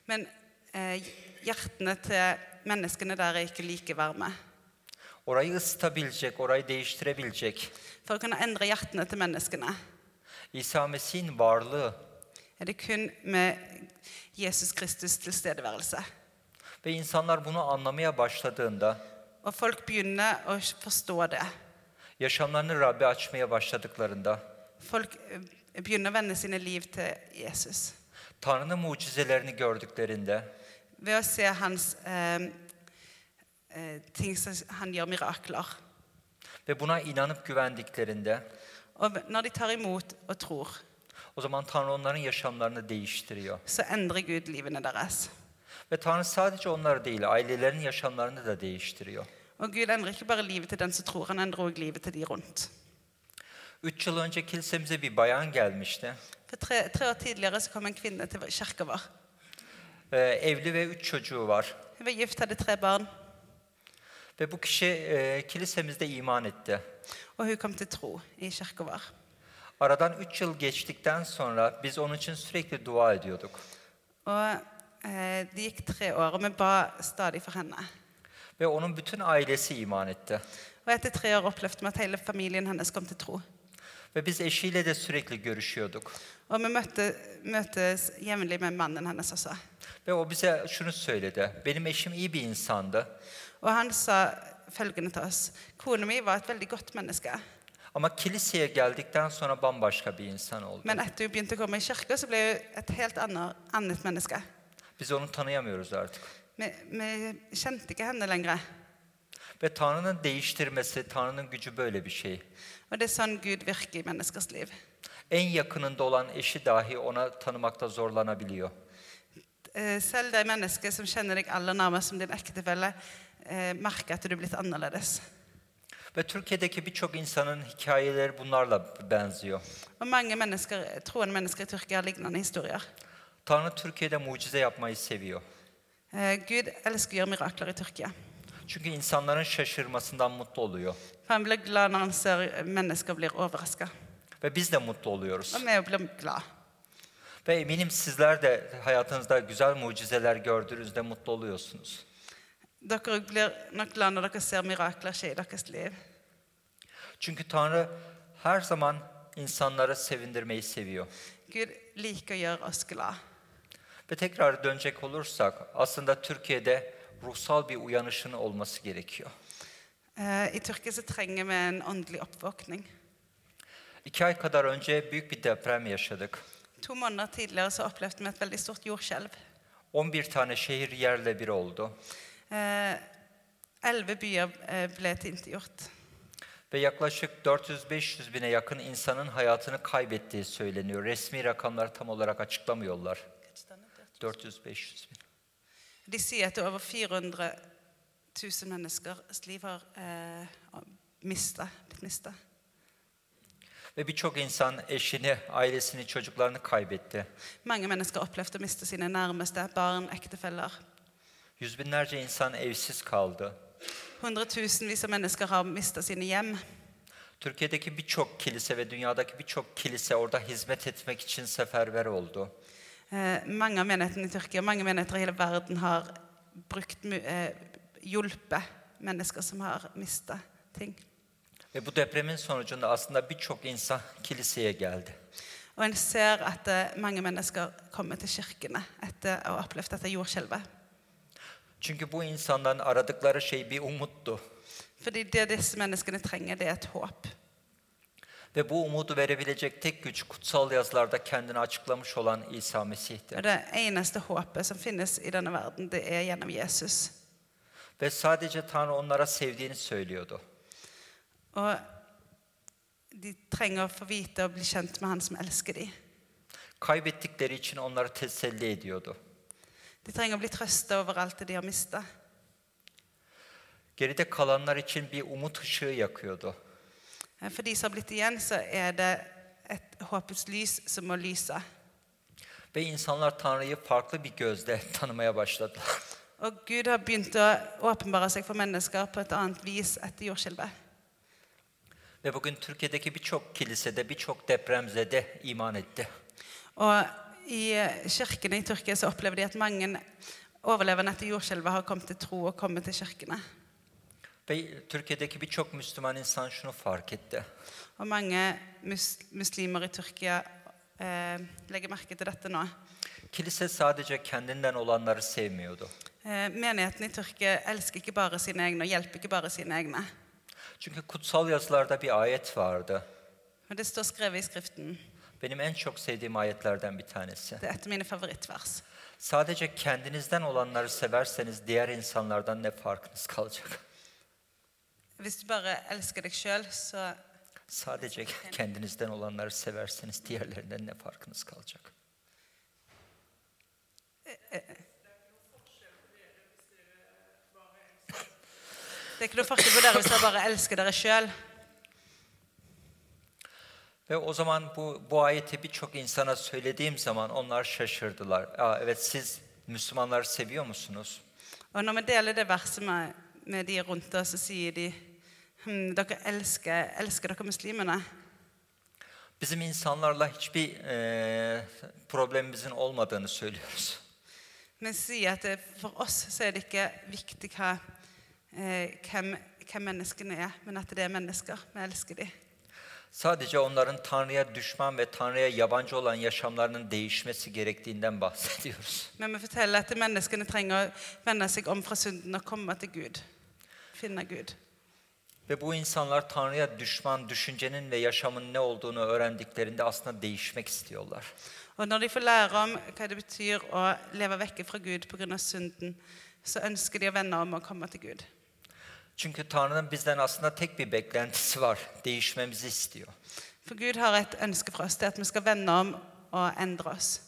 Speaker 2: Men eh, hjertene til menneskene der er ikke like varme.
Speaker 3: Orayı ısıtabilecek, orayı değiştirebilecek
Speaker 2: For å kunne endre hjertene til menneskene
Speaker 3: İsa Mesih'in varlığı
Speaker 2: er det kun med Jesus Kristus tilstedeværelse.
Speaker 3: ve insanlar bunu anlamaya başladığında
Speaker 2: Og folk begynner å forstå det.
Speaker 3: yaşamlarını Rabbe açmaya başladıklarında
Speaker 2: Folk eh, begynner å vende sine liv til Jesus.
Speaker 3: Tanrı'nın mucizelerini gördüklerinde
Speaker 2: Ved å se hans eh, ting som han gjør mirakler.
Speaker 3: ve buna inanıp güvendiklerinde
Speaker 2: Og når de tar imot og tror,
Speaker 3: o zaman Tanrı onların yaşamlarını değiştiriyor.
Speaker 2: så endrer Gud livene deres.
Speaker 3: Ve Tanrı sadece onları değil, ailelerin yaşamlarını da değiştiriyor.
Speaker 2: Og Gud endrer ikke bare livet til den som tror, han endrer også livet til de rundt.
Speaker 3: Üç yıl önce kilisemize bir bayan gelmişti.
Speaker 2: For tre, tre år tidligere så kom en kvinne til kirka vår.
Speaker 3: Ee, evli ve üç çocuğu var.
Speaker 2: Hun var gift, hadde tre barn,
Speaker 3: Ve bu kişi e, kilisemizde iman etti.
Speaker 2: og hun kom til tro i kirka vår.
Speaker 3: Aradan üç yıl geçtikten sonra biz onun için sürekli dua ediyorduk.
Speaker 2: Og eh, Det gikk tre år, og vi ba stadig for henne.
Speaker 3: Ve onun bütün ailesi iman etti.
Speaker 2: Og Etter tre år opplevde vi at hele familien hennes kom til tro.
Speaker 3: Ve biz eşiyle de sürekli görüşüyorduk.
Speaker 2: Og vi møtte, møtes jevnlig med mannen hennes også.
Speaker 3: Ve o bize şunu söyledi. Benim eşim iyi bir insandı.
Speaker 2: Og han sa følgende til oss Kona mi var et veldig godt menneske.
Speaker 3: Ama kiliseye geldikten sonra bambaşka bir insan oldu.
Speaker 2: Men etter hun begynte å komme i kirka, så ble hun et helt annet, annet menneske.
Speaker 3: Biz onu tanıyamıyoruz artık.
Speaker 2: Vi, vi kjente ikke henne lenger.
Speaker 3: Ve Tanrı'nın değiştirmesi, Tanrı'nın gücü böyle bir şey.
Speaker 2: Og det er sånn Gud virker i menneskers liv.
Speaker 3: En yakınında olan eşi dahi ona tanımakta zorlanabiliyor.
Speaker 2: Eh, Selv de mennesker som kjenner deg aller nærmest som din ektefelle, eh, merker at du er blitt annerledes.
Speaker 3: Ve Türkiye'deki birçok insanın hikayeleri bunlarla benziyor.
Speaker 2: Og mange mennesker, troende mennesker i Tyrkia har lignende historier.
Speaker 3: Tanrı Türkiye'de mucize yapmayı seviyor.
Speaker 2: Eh, Gud elsker å gjøre mirakler i Tyrkia.
Speaker 3: Çünkü insanların şaşırmasından mutlu oluyor.
Speaker 2: For Han blir glad når han ser mennesker blir overraska.
Speaker 3: Ve biz de mutlu oluyoruz.
Speaker 2: Og vi blir glad.
Speaker 3: Ve eminim sizler de hayatınızda güzel mucizeler gördüğünüzde mutlu oluyorsunuz.
Speaker 2: Dere blir nok glad når dere ser mirakler skje i deres liv.
Speaker 3: Çünkü Tanrı her zaman insanları sevindirmeyi seviyor.
Speaker 2: Gud liker å gjøre oss glad.
Speaker 3: Ve tekrar dönecek olursak aslında Türkiye'de ruhsal bir uyanışın olması gerekiyor.
Speaker 2: Eh, I Tyrkia så trenger vi en åndelig oppvåkning.
Speaker 3: İki ay kadar önce büyük bir deprem yaşadık.
Speaker 2: To måneder tidligere så opplevde vi et veldig stort jordskjelv.
Speaker 3: 11 tane şehir yerle bir oldu.
Speaker 2: Eh, Elleve byer eh, ble tilintetgjort.
Speaker 3: Ve yaklaşık 400-500 bine yakın insanın hayatını kaybettiği söyleniyor. Resmi rakamlar tam olarak açıklamıyorlar. 400-500 bin.
Speaker 2: De sier at over 400 000 menneskers liv har eh, mista, blitt mista.
Speaker 3: Ve birçok insan eşini, ailesini, çocuklarını kaybetti.
Speaker 2: Mange mennesker har opplevd å miste sine nærmeste, barn, ektefeller.
Speaker 3: Yüz binlerce insan evsiz kaldı.
Speaker 2: Hundretusenvis av mennesker har mista sine hjem.
Speaker 3: Türkiye'deki birçok kilise ve dünyadaki birçok kilise orada hizmet etmek için seferber oldu.
Speaker 2: Eh, mange av menighetene i Tyrkia, mange menigheter i hele verden har brukt, eh, hjulpet mennesker som har mista ting.
Speaker 3: Ve bu depremin sonucunda aslında birçok insan kiliseye geldi.
Speaker 2: Og en ser at eh, mange mennesker kommer til kirkene etter å ha opplevd dette jordskjelvet.
Speaker 3: Çünkü bu insanların aradıkları şey bir umuttu.
Speaker 2: Fordi det disse menneskene trenger, det er et håp.
Speaker 3: Ve bu umudu verebilecek tek güç kutsal yazılarda kendini açıklamış olan İsa Mesih'ti.
Speaker 2: Og det eneste håpet som finnes i denne verden, det er gjennom Jesus.
Speaker 3: Ve sadece Tanrı onlara sevdiğini söylüyordu.
Speaker 2: Og de trenger å få vite og bli kjent med Han som elsker dem.
Speaker 3: Kaybettikleri için onları teselli ediyordu.
Speaker 2: De trenger å bli trøsta over alt det de har mista.
Speaker 3: Geride kalanlar için bir umut ışığı yakıyordu.
Speaker 2: For de som har blitt igjen, så er det et håpets lys som må lyse.
Speaker 3: Ve insanlar Tanrı'yı farklı bir gözle tanımaya başladılar.
Speaker 2: Og Gud har begynt å åpenbare seg for mennesker på et annet vis etter jordskjelvet.
Speaker 3: Ve bugün Türkiye'deki birçok kilisede birçok depremzede iman etti.
Speaker 2: Og i eh, kirkene i Tyrkia så opplever de at mange overlevende etter jordskjelvet har kommet til tro og kommet til kirkene.
Speaker 3: Ve Türkiye'deki birçok Müslüman insan şunu fark etti.
Speaker 2: Og mange mus muslimer i Tyrkia eh, legger merke til dette nå.
Speaker 3: Kilise sadece kendinden olanları sevmiyordu.
Speaker 2: Eh, menigheten i Tyrkia elsker ikke bare sine egne og hjelper ikke bare sine egne.
Speaker 3: Çünkü kutsal yazılarda bir ayet vardı.
Speaker 2: Og det står skrevet i Skriften.
Speaker 3: Benim en çok sevdiğim ayetlerden bir tanesi.
Speaker 2: Det er et av.
Speaker 3: Sadece kendinizden olanları severseniz diğer insanlardan ne farkınız kalacak?
Speaker 2: Hvis du bare elsker deg sjøl, så
Speaker 3: Sadece kendinizden olanları severseniz diğerlerinden ne farkınız kalacak?
Speaker 2: Det er ikke noe forskjell på dere hvis dere bare elsker dere sjøl.
Speaker 3: Ve o zaman bu, bu ayeti birçok insana söylediğim zaman onlar şaşırdılar. Aa, evet siz Müslümanları seviyor musunuz?
Speaker 2: Og når vi deler det verset med, med de rundt oss, så sier de hm, dere elsker, elsker dere muslimene.
Speaker 3: Bizim insanlarla hiçbir eee, problemimizin olmadığını söylüyoruz.
Speaker 2: Vi sier at det, for oss så er det ikke viktig hva, eh, hvem, hvem menneskene er, men at det er mennesker. Vi elsker dem.
Speaker 3: Sadece onların Tanrı'ya düşman ve Tanrı'ya yabancı olan yaşamlarının değişmesi gerektiğinden bahsediyoruz.
Speaker 2: Men vi forteller at menneskene trenger å vende seg om fra synden og komme til Gud. Finne Gud.
Speaker 3: Ve bu insanlar Tanrı'ya düşman düşüncenin ve yaşamın ne olduğunu öğrendiklerinde aslında değişmek istiyorlar.
Speaker 2: Og når de får lære om hva det betyr å leve vekke fra Gud pga. synden, så ønsker de å vende om og komme til Gud.
Speaker 3: Çünkü Tanrı'nın bizden aslında tek bir beklentisi var. Değişmemizi istiyor.
Speaker 2: For Gud har et ønske fra oss, det at vi skal vende om og endre oss.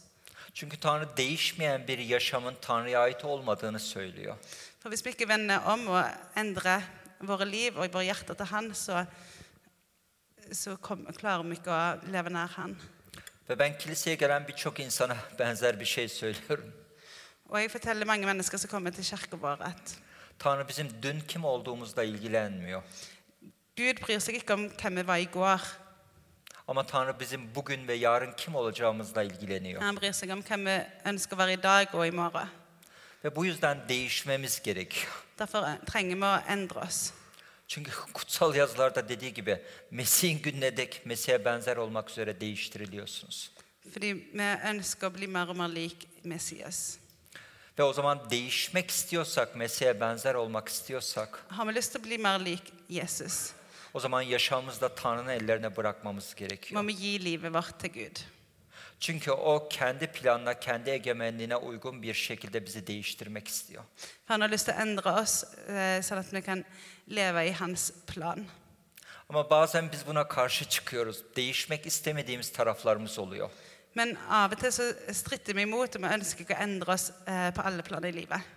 Speaker 3: Çünkü Tanrı değişmeyen bir yaşamın Tanrı'ya ait olmadığını söylüyor.
Speaker 2: For hvis vi ikke vender om og endrer våre liv og våre hjerter til Han, så, så kom, klarer vi ikke å leve nær Han.
Speaker 3: Ve ben kiliseye gelen birçok insana benzer bir şey söylüyorum.
Speaker 2: Og jeg forteller mange mennesker som kommer til kirken vår, at
Speaker 3: Tanrı bizim dün kim olduğumuzla ilgilenmiyor.
Speaker 2: Gud bryr seg ikke om hvem vi var i går.
Speaker 3: Ama Tanrı bizim bugün ve yarın kim olacağımızla ilgileniyor.
Speaker 2: Han bryr seg om hvem vi ønsker å være i dag og i morgen.
Speaker 3: Ve bu yüzden değişmemiz gerekiyor.
Speaker 2: Derfor trenger vi å endre oss.
Speaker 3: Çünkü kutsal yazılarda dediği gibi Mesih'in gününe dek Mesih'e benzer olmak üzere değiştiriliyorsunuz.
Speaker 2: Fordi vi ønsker å bli mer og mer lik Messias.
Speaker 3: Ve o zaman değişmek istiyorsak, Mesih'e benzer olmak istiyorsak,
Speaker 2: Har vi lyst til å bli mer lik Jesus,
Speaker 3: o zaman yaşamımızda Tanrı'nın ellerine bırakmamız gerekiyor.
Speaker 2: vi gi livet vårt til Gud.
Speaker 3: Çünkü o kendi planına, kendi egemenliğine uygun bir şekilde bizi değiştirmek istiyor.
Speaker 2: Han har lyst til å endre oss, eh, sånn at vi kan leve i hans plan.
Speaker 3: Ama bazen biz buna karşı çıkıyoruz. Değişmek istemediğimiz taraflarımız oluyor.
Speaker 2: Men av og til så stritter vi imot, og vi ønsker ikke å endre oss eh, på alle planer i livet.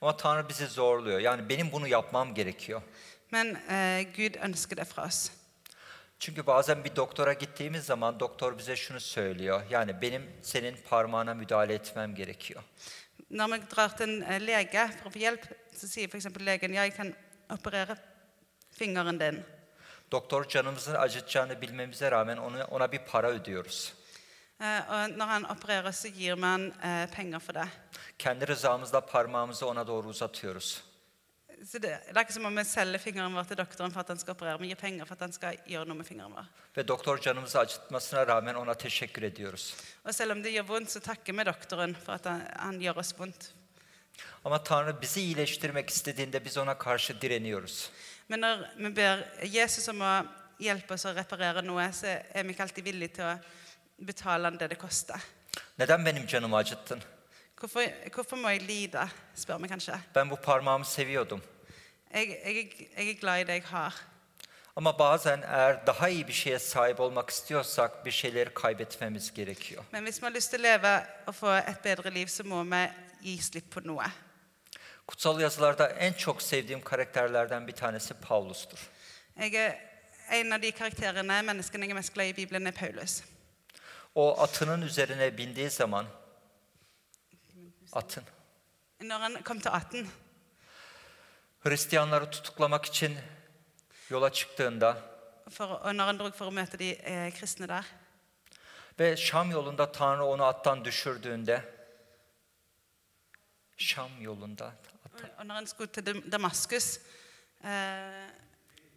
Speaker 3: Ama Tanrı bizi zorluyor. Yani benim bunu yapmam gerekiyor.
Speaker 2: Men eh, Gud ønsker det fra oss.
Speaker 3: Çünkü bazen bir doktora gittiğimiz zaman doktor bize şunu söylüyor. Yani benim senin parmağına müdahale etmem gerekiyor.
Speaker 2: Når vi drar til en eh, lege for å få hjelp, så sier f.eks. legen ja, jeg kan operere fingeren din.
Speaker 3: Doktor canımızın acıtacağını bilmemize rağmen ona, ona bir para ödüyoruz.
Speaker 2: Eh, og når han opererer, så gir man eh, penger for det.
Speaker 3: Kendi rızamızla parmağımızı ona doğru uzatıyoruz.
Speaker 2: Så det, det er ikke som om vi selger fingeren vår til doktoren for at han skal operere. Vi gir penger for at han skal gjøre noe med fingeren vår.
Speaker 3: Ve doktor canımızı acıtmasına rağmen ona teşekkür ediyoruz.
Speaker 2: Og selv om det gjør vondt, så takker vi doktoren for at han, han gjør oss vondt.
Speaker 3: Ama Tanrı bizi iyileştirmek istediğinde biz ona karşı direniyoruz.
Speaker 2: Men når vi ber Jesus om å hjelpe oss å reparere noe, så er vi ikke alltid villige til å betale han det det koster.
Speaker 3: Neden benim canımı acıttın?
Speaker 2: Hvorfor, hvorfor må jeg lide, spør vi kanskje.
Speaker 3: Ben bu parmağımı seviyordum.
Speaker 2: Jeg, jeg, jeg er glad i det jeg har.
Speaker 3: Ama bazen eğer daha iyi bir şeye sahip olmak istiyorsak bir şeyleri kaybetmemiz gerekiyor.
Speaker 2: Men hvis vi har lyst til å leve og få et bedre liv, så må vi gi slipp på noe.
Speaker 3: Kutsal yazılarda en çok sevdiğim karakterlerden bir tanesi Paulus'tur.
Speaker 2: Jeg er, en av de karakterene, menneskene jeg er mest glad i i Bibelen, er Paulus.
Speaker 3: O atının üzerine bindiği zaman atın.
Speaker 2: Når han kom til Aten,
Speaker 3: Hristiyanları tutuklamak için yola çıktığında
Speaker 2: for, når han drog for å møte de eh, kristne der,
Speaker 3: ve Şam yolunda Tanrı onu attan düşürdüğünde Şam yolunda attan
Speaker 2: og når han skulle til Dam- Damaskus eh,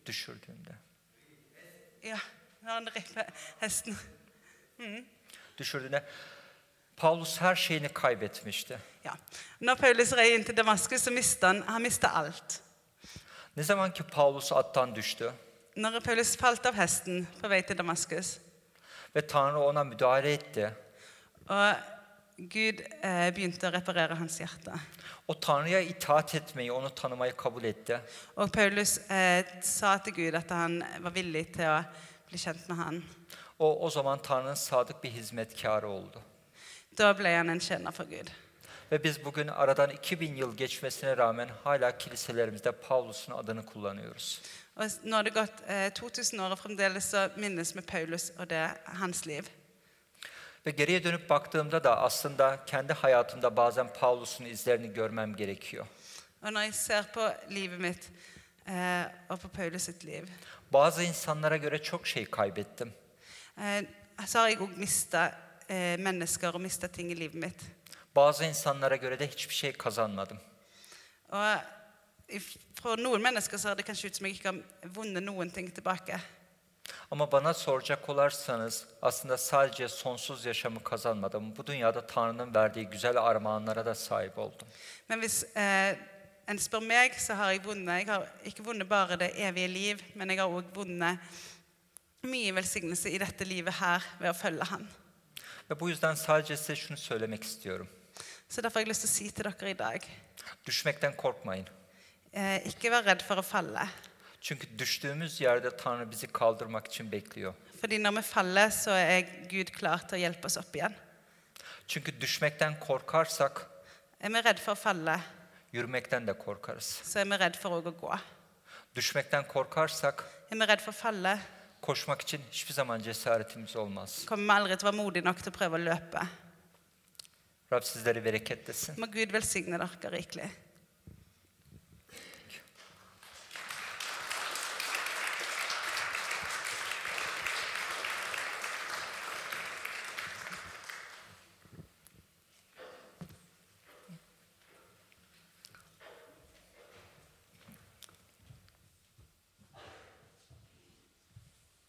Speaker 3: düşürdüğünde.
Speaker 2: Ja, når han red hesten.
Speaker 3: Düşürdüğünde Paulus her şeyini kaybetmişti.
Speaker 2: Ja. Når Paulus rei inn til Damaskus, så mista han, han mistet alt.
Speaker 3: Ne zaman ki Paulus attan düştü
Speaker 2: Når Paulus falt av hesten på vei til Damaskus,
Speaker 3: ve Tanrı ona müdahale etti.
Speaker 2: og Gud eh, begynte å reparere hans hjerte.
Speaker 3: O Tanrı'ya itaat etmeyi, onu tanımayı kabul etti.
Speaker 2: Og Paulus eh, sa til Gud at han var villig til å bli kjent med han.
Speaker 3: O o zaman Tanrı'nın sadık bir hizmetkarı oldu.
Speaker 2: Da ble han en tjener for Gud.
Speaker 3: Ve biz bugün aradan 2000 yıl geçmesine rağmen hala kiliselerimizde Paulus'un adını kullanıyoruz.
Speaker 2: Og nå har det gått eh, 2000 år, og fremdeles så minnes vi Paulus og det hans liv.
Speaker 3: Ve geriye dönüp baktığımda da aslında kendi hayatımda bazen Paulus'un izlerini görmem gerekiyor.
Speaker 2: Og når jeg ser på livet mitt eh, og på Paulus sitt liv,
Speaker 3: Bazı insanlara göre çok şey kaybettim.
Speaker 2: Eh, så har jeg òg mista eh, mennesker og mista ting i livet mitt.
Speaker 3: Bazı insanlara göre de hiçbir şey kazanmadım.
Speaker 2: Og if- for noen mennesker så har det kanskje ut som jeg ikke har vunnet noen ting tilbake.
Speaker 3: Ama bana soracak olarsanız aslında sadece sonsuz yaşamı kazanmadım. Bu dünyada Tanrı'nın verdiği güzel armağanlara da sahip oldum.
Speaker 2: Men hvis eh, en spør meg, så har jeg vunnet. Jeg har ikke vunnet bare det evige liv, men jeg har også vunnet mye velsignelse i dette livet her ved å følge Han.
Speaker 3: Ve bu yüzden sadece size şunu söylemek istiyorum.
Speaker 2: Så derfor har jeg lyst til å si til dere i dag
Speaker 3: Düşmekten korkmayın.
Speaker 2: eh, ikke vær redd for å falle.
Speaker 3: Çünkü düştüğümüz yerde Tanrı bizi kaldırmak için bekliyor.
Speaker 2: Fordi når vi faller, så er Gud klar til å hjelpe oss opp igjen.
Speaker 3: Çünkü düşmekten korkarsak
Speaker 2: Er vi redd for å falle,
Speaker 3: yürümekten de korkarız.
Speaker 2: så er vi redd for å gå.
Speaker 3: Düşmekten korkarsak
Speaker 2: Er vi redd for å falle,
Speaker 3: koşmak için hiçbir zaman cesaretimiz olmaz.
Speaker 2: kommer vi aldri til å være modige nok til å prøve å løpe.
Speaker 3: Rab sizleri bereketlesin.
Speaker 2: Må Gud velsigne dere rikelig.